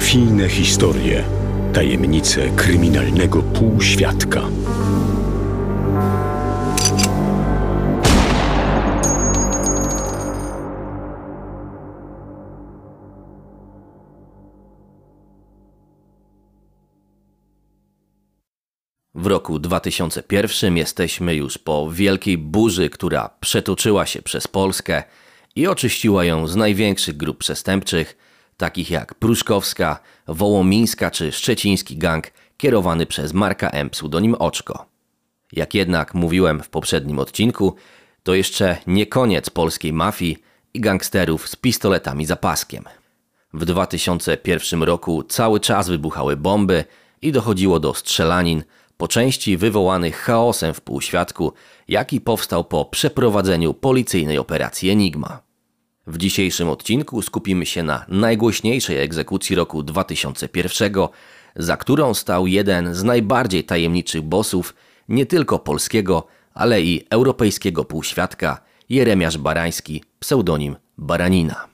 Mafijne historie. Tajemnice kryminalnego półświadka. W roku 2001 jesteśmy już po wielkiej burzy, która przetoczyła się przez Polskę i oczyściła ją z największych grup przestępczych, takich jak Pruszkowska, Wołomińska czy Szczeciński Gang kierowany przez Marka M. pseudonim Oczko. Jak jednak mówiłem w poprzednim odcinku, to jeszcze nie koniec polskiej mafii i gangsterów z pistoletami za paskiem. W 2001 roku cały czas wybuchały bomby i dochodziło do strzelanin, po części wywołanych chaosem w półświadku, jaki powstał po przeprowadzeniu policyjnej operacji Enigma. W dzisiejszym odcinku skupimy się na najgłośniejszej egzekucji roku 2001, za którą stał jeden z najbardziej tajemniczych bossów nie tylko polskiego, ale i europejskiego półświadka, Jeremiasz Barański, pseudonim Baranina.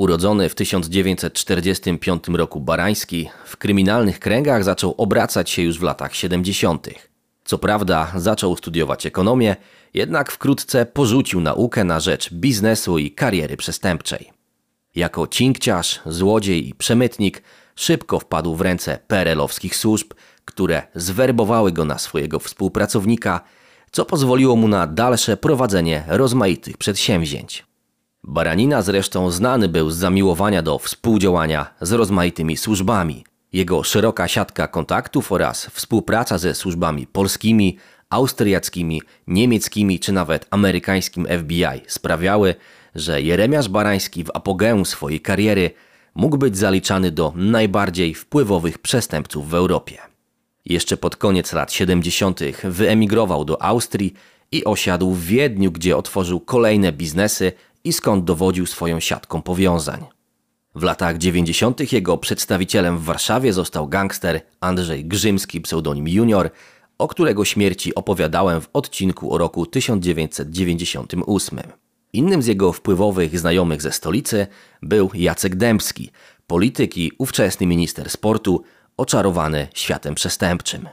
Urodzony w 1945 roku Barański, w kryminalnych kręgach zaczął obracać się już w latach 70. Co prawda zaczął studiować ekonomię, jednak wkrótce porzucił naukę na rzecz biznesu i kariery przestępczej. Jako cinkciarz, złodziej i przemytnik szybko wpadł w ręce perelowskich służb, które zwerbowały go na swojego współpracownika, co pozwoliło mu na dalsze prowadzenie rozmaitych przedsięwzięć. Baranina zresztą znany był z zamiłowania do współdziałania z rozmaitymi służbami. Jego szeroka siatka kontaktów oraz współpraca ze służbami polskimi, austriackimi, niemieckimi czy nawet amerykańskim FBI sprawiały, że Jeremiasz Barański w apogeum swojej kariery mógł być zaliczany do najbardziej wpływowych przestępców w Europie. Jeszcze pod koniec lat 70. wyemigrował do Austrii i osiadł w Wiedniu, gdzie otworzył kolejne biznesy i skąd dowodził swoją siatką powiązań. W latach 90. jego przedstawicielem w Warszawie został gangster Andrzej Grzymski, pseudonim Junior, o którego śmierci opowiadałem w odcinku o roku 1998. Innym z jego wpływowych znajomych ze stolicy był Jacek Dębski, polityk i ówczesny minister sportu, oczarowany światem przestępczym.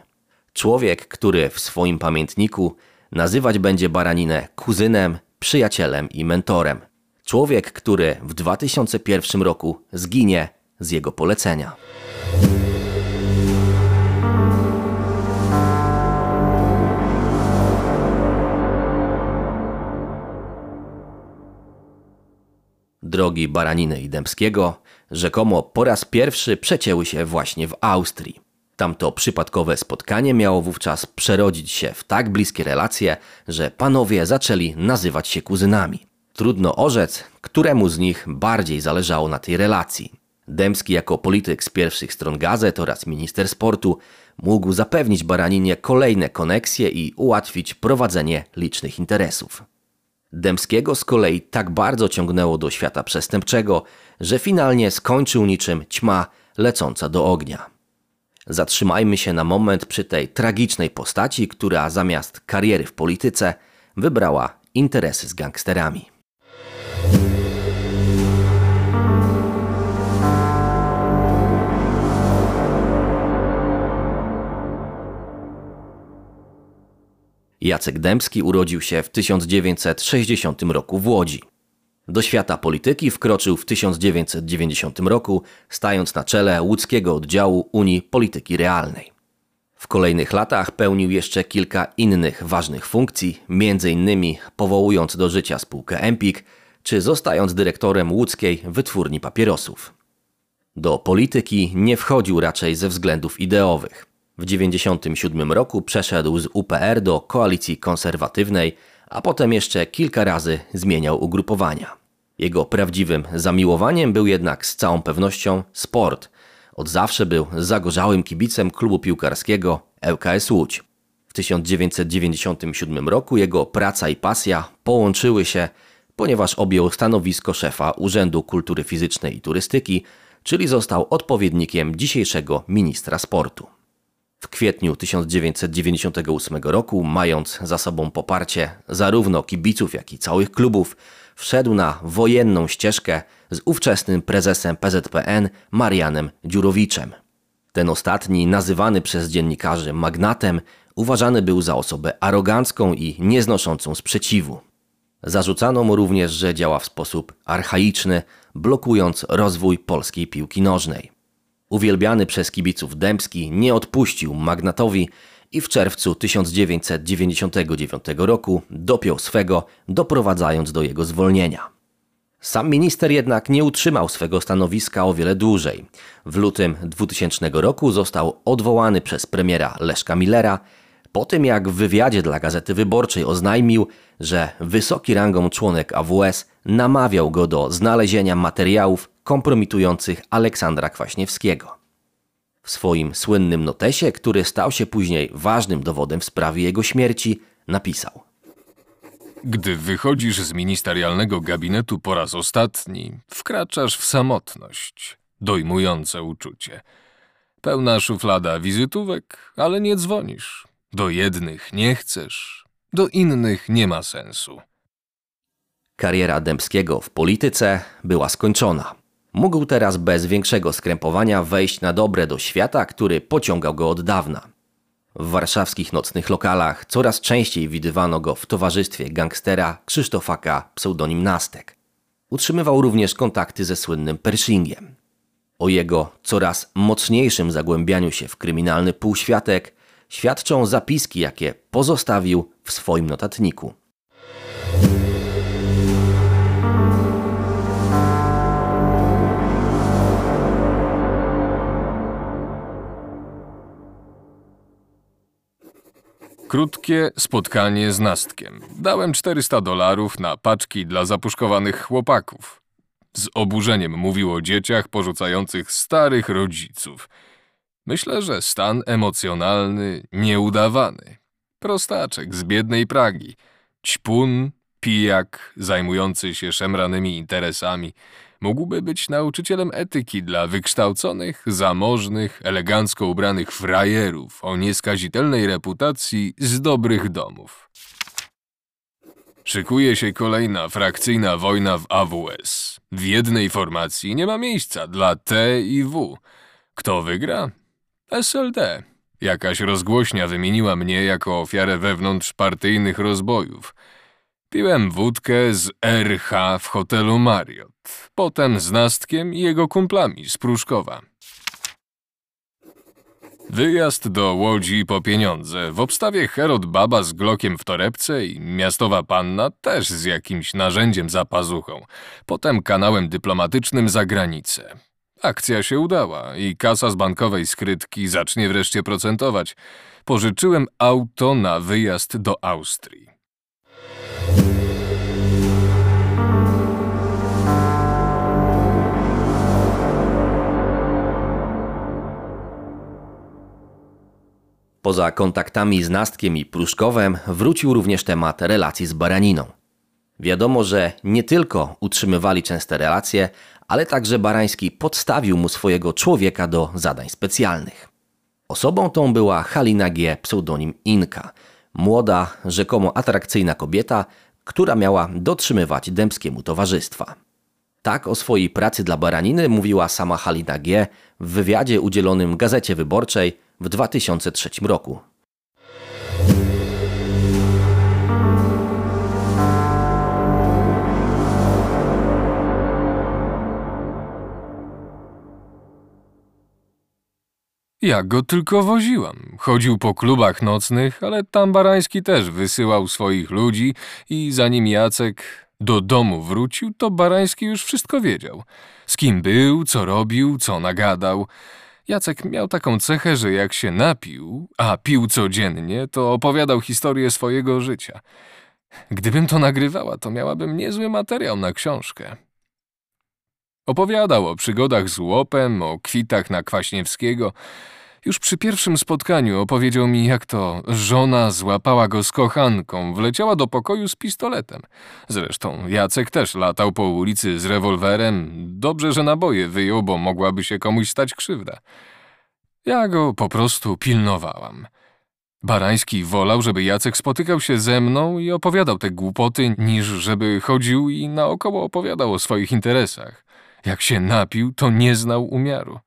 Człowiek, który w swoim pamiętniku nazywać będzie Baraninę kuzynem, przyjacielem i mentorem. Człowiek, który w 2001 roku zginie z jego polecenia. Drogi Baraniny i Dębskiego rzekomo po raz pierwszy przecięły się właśnie w Austrii. Tamto przypadkowe spotkanie miało wówczas przerodzić się w tak bliskie relacje, że panowie zaczęli nazywać się kuzynami. Trudno orzec, któremu z nich bardziej zależało na tej relacji. Dębski jako polityk z pierwszych stron gazet oraz minister sportu mógł zapewnić Baraninie kolejne koneksje i ułatwić prowadzenie licznych interesów. Dębskiego z kolei tak bardzo ciągnęło do świata przestępczego, że finalnie skończył niczym ćma lecąca do ognia. Zatrzymajmy się na moment przy tej tragicznej postaci, która zamiast kariery w polityce wybrała interesy z gangsterami. Jacek Dębski urodził się w 1960 roku w Łodzi. Do świata polityki wkroczył w 1990 roku, stając na czele łódzkiego oddziału Unii Polityki Realnej. W kolejnych latach pełnił jeszcze kilka innych ważnych funkcji, m.in. powołując do życia spółkę Empik, czy zostając dyrektorem łódzkiej wytwórni papierosów. Do polityki nie wchodził raczej ze względów ideowych. W 1997 roku przeszedł z UPR do koalicji konserwatywnej, a potem jeszcze kilka razy zmieniał ugrupowania. Jego prawdziwym zamiłowaniem był jednak z całą pewnością sport. Od zawsze był zagorzałym kibicem klubu piłkarskiego ŁKS Łódź. W 1997 roku jego praca i pasja połączyły się, ponieważ objął stanowisko szefa Urzędu Kultury Fizycznej i Turystyki, czyli został odpowiednikiem dzisiejszego ministra sportu. W kwietniu 1998 roku, mając za sobą poparcie zarówno kibiców, jak i całych klubów, wszedł na wojenną ścieżkę z ówczesnym prezesem PZPN Marianem Dziurowiczem. Ten ostatni, nazywany przez dziennikarzy magnatem, uważany był za osobę arogancką i nieznoszącą sprzeciwu. Zarzucano mu również, że działa w sposób archaiczny, blokując rozwój polskiej piłki nożnej. Uwielbiany przez kibiców Dębski nie odpuścił magnatowi i w czerwcu 1999 roku dopiął swego, doprowadzając do jego zwolnienia. Sam minister jednak nie utrzymał swego stanowiska o wiele dłużej. W lutym 2000 roku został odwołany przez premiera Leszka Millera po tym jak w wywiadzie dla Gazety Wyborczej oznajmił, że wysoki rangą członek AWS namawiał go do znalezienia materiałów kompromitujących Aleksandra Kwaśniewskiego. W swoim słynnym notesie, który stał się później ważnym dowodem w sprawie jego śmierci, napisał: Gdy wychodzisz z ministerialnego gabinetu po raz ostatni, wkraczasz w samotność, dojmujące uczucie. Pełna szuflada wizytówek, ale nie dzwonisz. Do jednych nie chcesz, do innych nie ma sensu. Kariera Dębskiego w polityce była skończona. Mógł teraz bez większego skrępowania wejść na dobre do świata, który pociągał go od dawna. W warszawskich nocnych lokalach coraz częściej widywano go w towarzystwie gangstera Krzysztofaka pseudonim Nastek. Utrzymywał również kontakty ze słynnym Pershingiem. O jego coraz mocniejszym zagłębianiu się w kryminalny półświatek świadczą zapiski, jakie pozostawił w swoim notatniku. Krótkie spotkanie z Nastkiem. Dałem 400 dolarów na paczki dla zapuszkowanych chłopaków. Z oburzeniem mówił o dzieciach porzucających starych rodziców. Myślę, że stan emocjonalny nieudawany. Prostaczek z biednej Pragi. Ćpun, pijak, zajmujący się szemranymi interesami. Mógłby być nauczycielem etyki dla wykształconych, zamożnych, elegancko ubranych frajerów o nieskazitelnej reputacji z dobrych domów. Szykuje się kolejna frakcyjna wojna w AWS. W jednej formacji nie ma miejsca dla T i W. Kto wygra? SLD. Jakaś rozgłośnia wymieniła mnie jako ofiarę wewnątrzpartyjnych rozbojów. Piłem wódkę z RH w hotelu Marriott, potem z Nastkiem i jego kumplami z Pruszkowa. Wyjazd do Łodzi po pieniądze, w obstawie Herod Baba z Glokiem w torebce i miastowa panna też z jakimś narzędziem za pazuchą, potem kanałem dyplomatycznym za granicę. Akcja się udała i kasa z bankowej skrytki zacznie wreszcie procentować. Pożyczyłem auto na wyjazd do Austrii. Poza kontaktami z Nastkiem i Pruszkowem wrócił również temat relacji z Baraniną. Wiadomo, że nie tylko utrzymywali częste relacje, ale także Barański podstawił mu swojego człowieka do zadań specjalnych. Osobą tą była Halina G., pseudonim Inka, młoda, rzekomo atrakcyjna kobieta, która miała dotrzymywać dębskiemu towarzystwa. Tak o swojej pracy dla Baraniny mówiła sama Halina G. w wywiadzie udzielonym Gazecie Wyborczej w 2003 roku. Ja go tylko woziłam. Chodził po klubach nocnych, ale tam Barański też wysyłał swoich ludzi i zanim Jacek do domu wrócił, to Barański już wszystko wiedział. Z kim był, co robił, co nagadał. Jacek miał taką cechę, że jak się napił, a pił codziennie, to opowiadał historię swojego życia. Gdybym to nagrywała, to miałabym niezły materiał na książkę. Opowiadał o przygodach z łopem, o kwitach na Kwaśniewskiego. Już przy pierwszym spotkaniu opowiedział mi, jak to żona złapała go z kochanką, wleciała do pokoju z pistoletem. Zresztą Jacek też latał po ulicy z rewolwerem. Dobrze, że naboje wyjął, bo mogłaby się komuś stać krzywda. Ja go po prostu pilnowałam. Barański wolał, żeby Jacek spotykał się ze mną i opowiadał te głupoty, niż żeby chodził i naokoło opowiadał o swoich interesach. Jak się napił, to nie znał umiaru.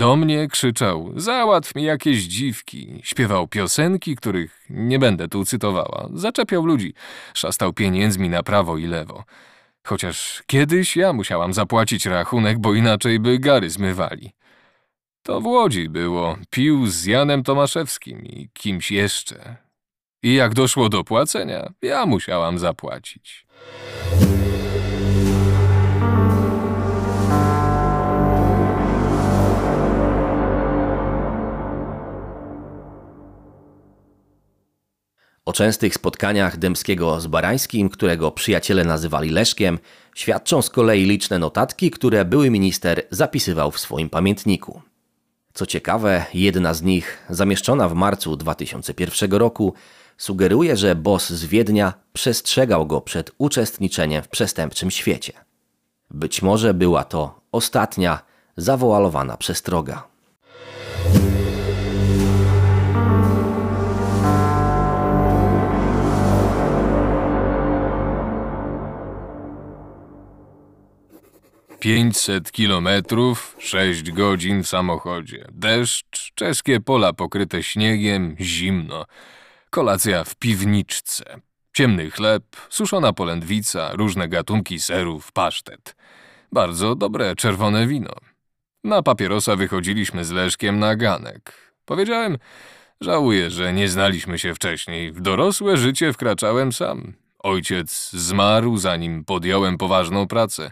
Do mnie krzyczał: Załatw mi jakieś dziwki. Śpiewał piosenki, których nie będę tu cytowała. Zaczepiał ludzi, szastał pieniędzmi na prawo i lewo. Chociaż kiedyś ja musiałam zapłacić rachunek, bo inaczej by gary zmywali. To w Łodzi było. Pił z Janem Tomaszewskim i kimś jeszcze. I jak doszło do płacenia, ja musiałam zapłacić. O częstych spotkaniach Dębskiego z Barańskim, którego przyjaciele nazywali Leszkiem, świadczą z kolei liczne notatki, które były minister zapisywał w swoim pamiętniku. Co ciekawe, jedna z nich, zamieszczona w marcu 2001 roku, sugeruje, że boss z Wiednia przestrzegał go przed uczestniczeniem w przestępczym świecie. Być może była to ostatnia zawoalowana przestroga. Pięćset kilometrów, sześć godzin w samochodzie. Deszcz, czeskie pola pokryte śniegiem, zimno. Kolacja w piwniczce. Ciemny chleb, suszona polędwica, różne gatunki serów, pasztet. Bardzo dobre czerwone wino. Na papierosa wychodziliśmy z Leszkiem na ganek. Powiedziałem, żałuję, że nie znaliśmy się wcześniej. W dorosłe życie wkraczałem sam. Ojciec zmarł, zanim podjąłem poważną pracę.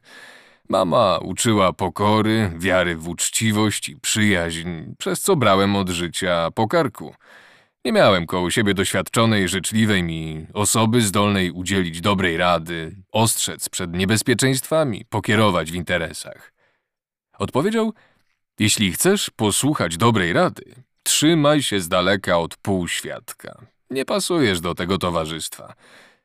Mama uczyła pokory, wiary w uczciwość i przyjaźń, przez co brałem od życia po karku. Nie miałem koło siebie doświadczonej, życzliwej mi osoby zdolnej udzielić dobrej rady, ostrzec przed niebezpieczeństwami, pokierować w interesach. Odpowiedział: Jeśli chcesz posłuchać dobrej rady, trzymaj się z daleka od półświadka. Nie pasujesz do tego towarzystwa.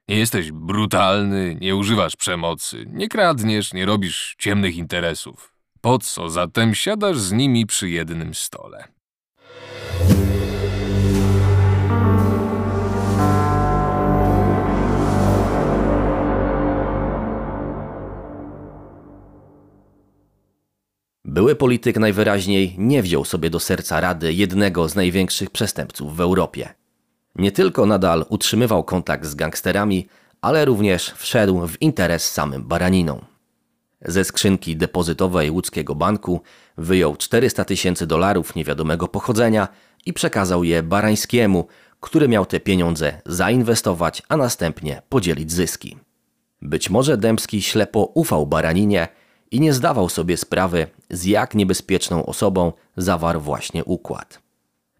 Nie jesteś brutalny, nie używasz przemocy, nie kradniesz, nie robisz ciemnych interesów. Po co zatem siadasz z nimi przy jednym stole? Były polityk najwyraźniej nie wziął sobie do serca rady jednego z największych przestępców w Europie. Nie tylko nadal utrzymywał kontakt z gangsterami, ale również wszedł w interes samym Baraniną. Ze skrzynki depozytowej łódzkiego banku wyjął 400 tysięcy dolarów niewiadomego pochodzenia i przekazał je Barańskiemu, który miał te pieniądze zainwestować, a następnie podzielić zyski. Być może Dębski ślepo ufał Baraninie i nie zdawał sobie sprawy, z jak niebezpieczną osobą zawarł właśnie układ.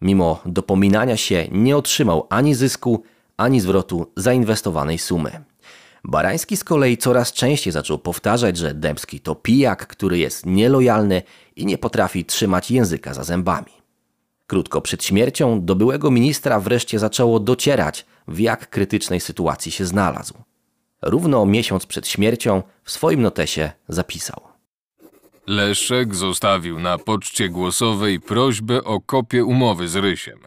Mimo dopominania się nie otrzymał ani zysku, ani zwrotu zainwestowanej sumy. Barański z kolei coraz częściej zaczął powtarzać, że Dębski to pijak, który jest nielojalny i nie potrafi trzymać języka za zębami. Krótko przed śmiercią do byłego ministra wreszcie zaczęło docierać, w jak krytycznej sytuacji się znalazł. Równo miesiąc przed śmiercią w swoim notesie zapisał. Leszek zostawił na poczcie głosowej prośbę o kopię umowy z Rysiem.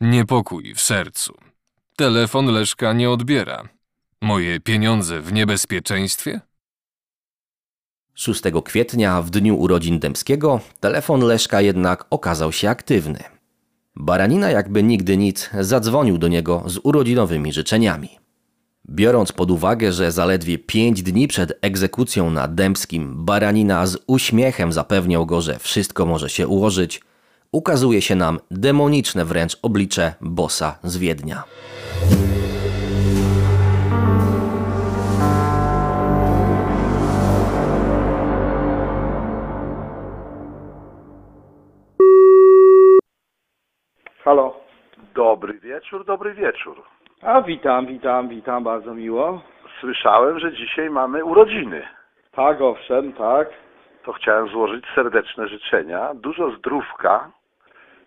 Niepokój w sercu. Telefon Leszka nie odbiera. Moje pieniądze w niebezpieczeństwie? 6 kwietnia, w dniu urodzin Dębskiego, telefon Leszka jednak okazał się aktywny. Baranina jakby nigdy nic zadzwonił do niego z urodzinowymi życzeniami. Biorąc pod uwagę, że zaledwie pięć dni przed egzekucją na Dębskim Baranina z uśmiechem zapewniał go, że wszystko może się ułożyć, ukazuje się nam demoniczne wręcz oblicze bossa z Wiednia. Halo. Dobry wieczór, dobry wieczór. A witam, witam, witam, bardzo miło. Słyszałem, że dzisiaj mamy urodziny. Tak, owszem, tak. To chciałem złożyć serdeczne życzenia, dużo zdrówka,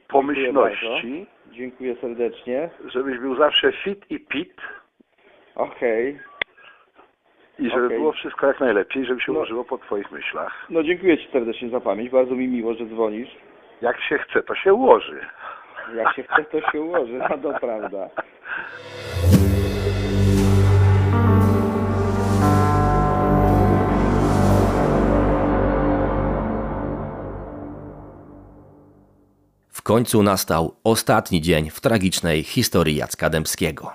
pomyślności, Dziękuję serdecznie. żebyś był zawsze fit i pit Okej. i żeby Okej. było wszystko jak najlepiej, żeby się No. ułożyło po twoich myślach. No dziękuję Ci serdecznie za pamięć. Bardzo mi miło, że dzwonisz. Jak się chce, to się ułoży. Jak się chce, to się ułoży, no to prawda. W końcu nastał ostatni dzień w tragicznej historii Jacka Dębskiego.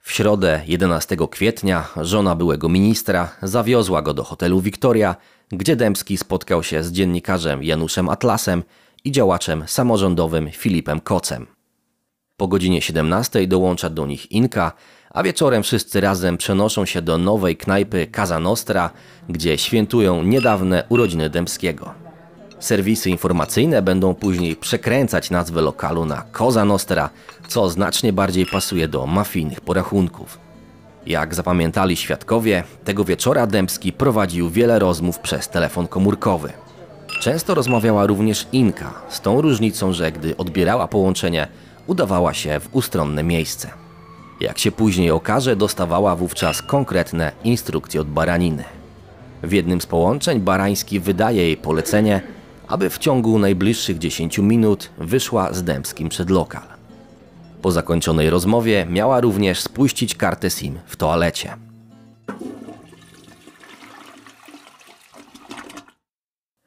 W środę 11 kwietnia żona byłego ministra zawiozła go do hotelu Victoria, gdzie Dębski spotkał się z dziennikarzem Januszem Atlasem i działaczem samorządowym Filipem Kocem. Po godzinie 17 dołącza do nich Inka, a wieczorem wszyscy razem przenoszą się do nowej knajpy Casa Nostra, gdzie świętują niedawne urodziny Dębskiego. Serwisy informacyjne będą później przekręcać nazwę lokalu na Cosa Nostra, co znacznie bardziej pasuje do mafijnych porachunków. Jak zapamiętali świadkowie, tego wieczora Dębski prowadził wiele rozmów przez telefon komórkowy. Często rozmawiała również Inka, z tą różnicą, że gdy odbierała połączenie, udawała się w ustronne miejsce. Jak się później okaże, dostawała wówczas konkretne instrukcje od baraniny. W jednym z połączeń Barański wydaje jej polecenie, aby w ciągu najbliższych 10 minut wyszła z Dębskim przed lokal. Po zakończonej rozmowie miała również spuścić kartę SIM w toalecie.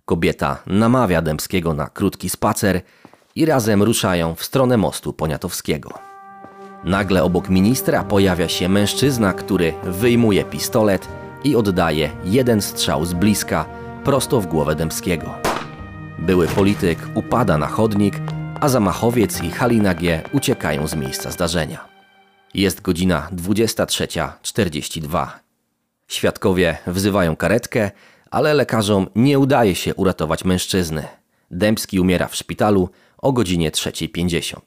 Kobieta namawia Dębskiego na krótki spacer i razem ruszają w stronę mostu Poniatowskiego. Nagle obok ministra pojawia się mężczyzna, który wyjmuje pistolet i oddaje jeden strzał z bliska prosto w głowę Dębskiego. Były polityk upada na chodnik, a zamachowiec i Halina G. uciekają z miejsca zdarzenia. Jest godzina 23.42. Świadkowie wzywają karetkę, ale lekarzom nie udaje się uratować mężczyzny. Dębski umiera w szpitalu o godzinie 3.50.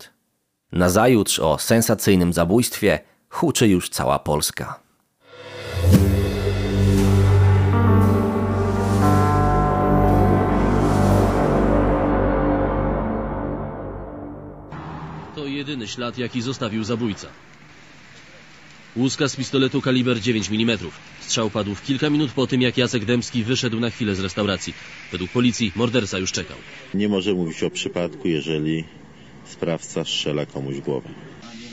Nazajutrz o sensacyjnym zabójstwie huczy już cała Polska. To jedyny ślad, jaki zostawił zabójca. Łuska z pistoletu kaliber 9 mm. Strzał padł w kilka minut po tym, jak Jacek Dębski wyszedł na chwilę z restauracji. Według policji morderca już czekał. Nie może mówić o przypadku, jeżeli sprawca strzela komuś głowę.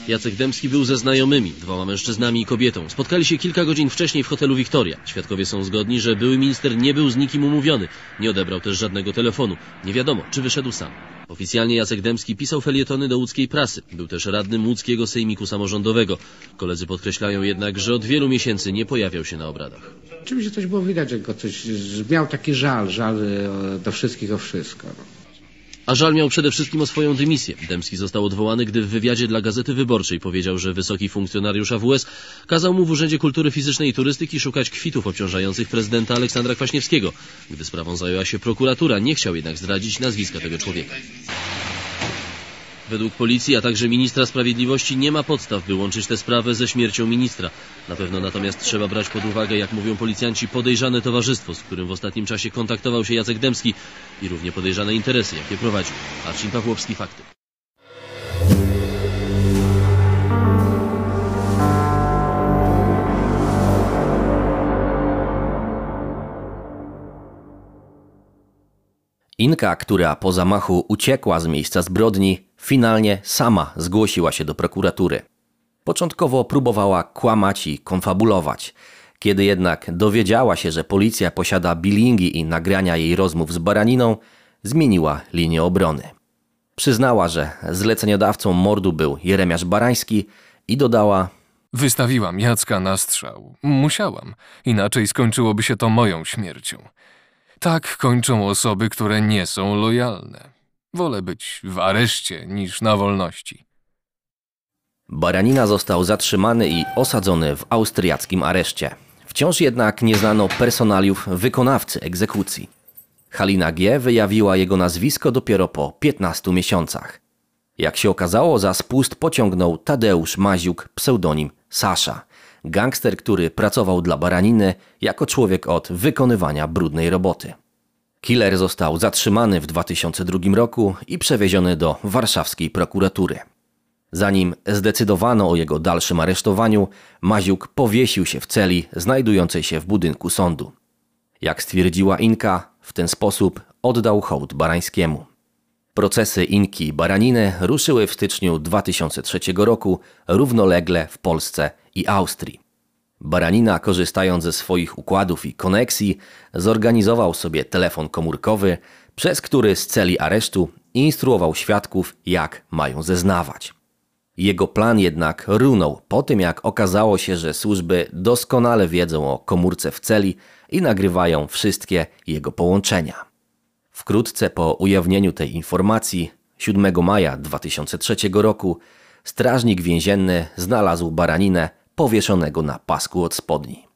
Jacek Dębski był ze znajomymi, dwoma mężczyznami i kobietą. Spotkali się kilka godzin wcześniej w hotelu Victoria. Świadkowie są zgodni, że były minister nie był z nikim umówiony. Nie odebrał też żadnego telefonu. Nie wiadomo, czy wyszedł sam. Oficjalnie Jacek Dębski pisał felietony do łódzkiej prasy. Był też radnym łódzkiego sejmiku samorządowego. Koledzy podkreślają jednak, że od wielu miesięcy nie pojawiał się na obradach. Oczywiście coś było widać, że go coś, że miał taki żal, żal e, do wszystkich o wszystko. A żal miał przede wszystkim o swoją dymisję. Dębski został odwołany, gdy w wywiadzie dla Gazety Wyborczej powiedział, że wysoki funkcjonariusz AWS kazał mu w Urzędzie Kultury Fizycznej i Turystyki szukać kwitów obciążających prezydenta Aleksandra Kwaśniewskiego. Gdy sprawą zajęła się prokuratura, nie chciał jednak zdradzić nazwiska tego człowieka. Według policji, a także ministra sprawiedliwości nie ma podstaw, by łączyć tę sprawę ze śmiercią ministra. Na pewno natomiast trzeba brać pod uwagę, jak mówią policjanci, podejrzane towarzystwo, z którym w ostatnim czasie kontaktował się Jacek Dębski i równie podejrzane interesy, jakie prowadził. Marcin Pawłowski, Fakty. Inka, która po zamachu uciekła z miejsca zbrodni, finalnie sama zgłosiła się do prokuratury. Początkowo próbowała kłamać i konfabulować. Kiedy jednak dowiedziała się, że policja posiada bilingi i nagrania jej rozmów z Baraniną, zmieniła linię obrony. Przyznała, że zleceniodawcą mordu był Jeremiasz Barański i dodała: Wystawiłam Jacka na strzał. Musiałam, inaczej skończyłoby się to moją śmiercią. Tak kończą osoby, które nie są lojalne. Wolę być w areszcie niż na wolności. Baranina został zatrzymany i osadzony w austriackim areszcie. Wciąż jednak nie znano personaliów wykonawcy egzekucji. Halina G. wyjawiła jego nazwisko dopiero po 15 miesiącach. Jak się okazało, za spust pociągnął Tadeusz Maziuk, pseudonim Sasza. Gangster, który pracował dla Baraniny jako człowiek od wykonywania brudnej roboty. Killer został zatrzymany w 2002 roku i przewieziony do warszawskiej prokuratury. Zanim zdecydowano o jego dalszym aresztowaniu, Maziuk powiesił się w celi znajdującej się w budynku sądu. Jak stwierdziła Inka, w ten sposób oddał hołd Barańskiemu. Procesy Inki i Baraniny ruszyły w styczniu 2003 roku równolegle w Polsce i Austrii. Baranina, korzystając ze swoich układów i koneksji, zorganizował sobie telefon komórkowy, przez który z celi aresztu instruował świadków, jak mają zeznawać. Jego plan jednak runął po tym, jak okazało się, że służby doskonale wiedzą o komórce w celi i nagrywają wszystkie jego połączenia. Wkrótce po ujawnieniu tej informacji, 7 maja 2003 roku, strażnik więzienny znalazł baraninę powieszonego na pasku od spodni.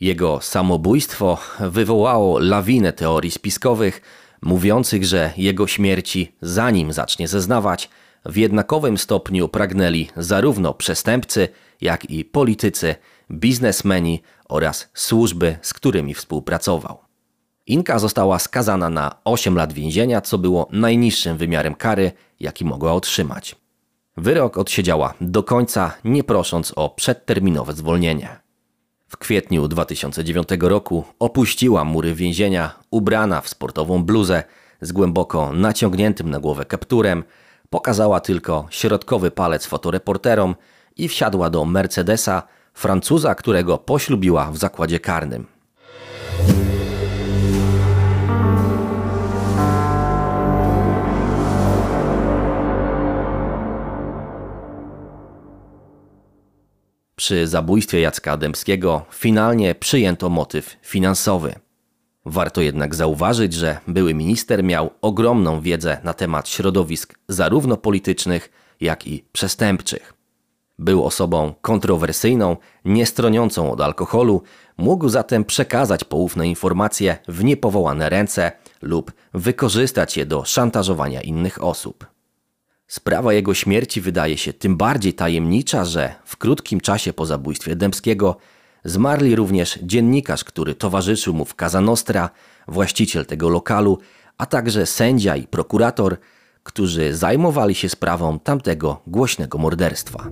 Jego samobójstwo wywołało lawinę teorii spiskowych, mówiących, że jego śmierci, zanim zacznie zeznawać, w jednakowym stopniu pragnęli zarówno przestępcy, jak i politycy, biznesmeni oraz służby, z którymi współpracował. Inka została skazana na 8 lat więzienia, co było najniższym wymiarem kary, jaki mogła otrzymać. Wyrok odsiedziała do końca, nie prosząc o przedterminowe zwolnienie. W kwietniu 2009 roku opuściła mury więzienia, ubrana w sportową bluzę z głęboko naciągniętym na głowę kapturem, pokazała tylko środkowy palec fotoreporterom i wsiadła do Mercedesa, Francuza, którego poślubiła w zakładzie karnym. Przy zabójstwie Jacka Ademskiego finalnie przyjęto motyw finansowy. Warto jednak zauważyć, że były minister miał ogromną wiedzę na temat środowisk zarówno politycznych, jak i przestępczych. Był osobą kontrowersyjną, niestroniącą od alkoholu, mógł zatem przekazać poufne informacje w niepowołane ręce lub wykorzystać je do szantażowania innych osób. Sprawa jego śmierci wydaje się tym bardziej tajemnicza, że w krótkim czasie po zabójstwie Dębskiego zmarli również dziennikarz, który towarzyszył mu w Casa Nostra, właściciel tego lokalu, a także sędzia i prokurator, którzy zajmowali się sprawą tamtego głośnego morderstwa.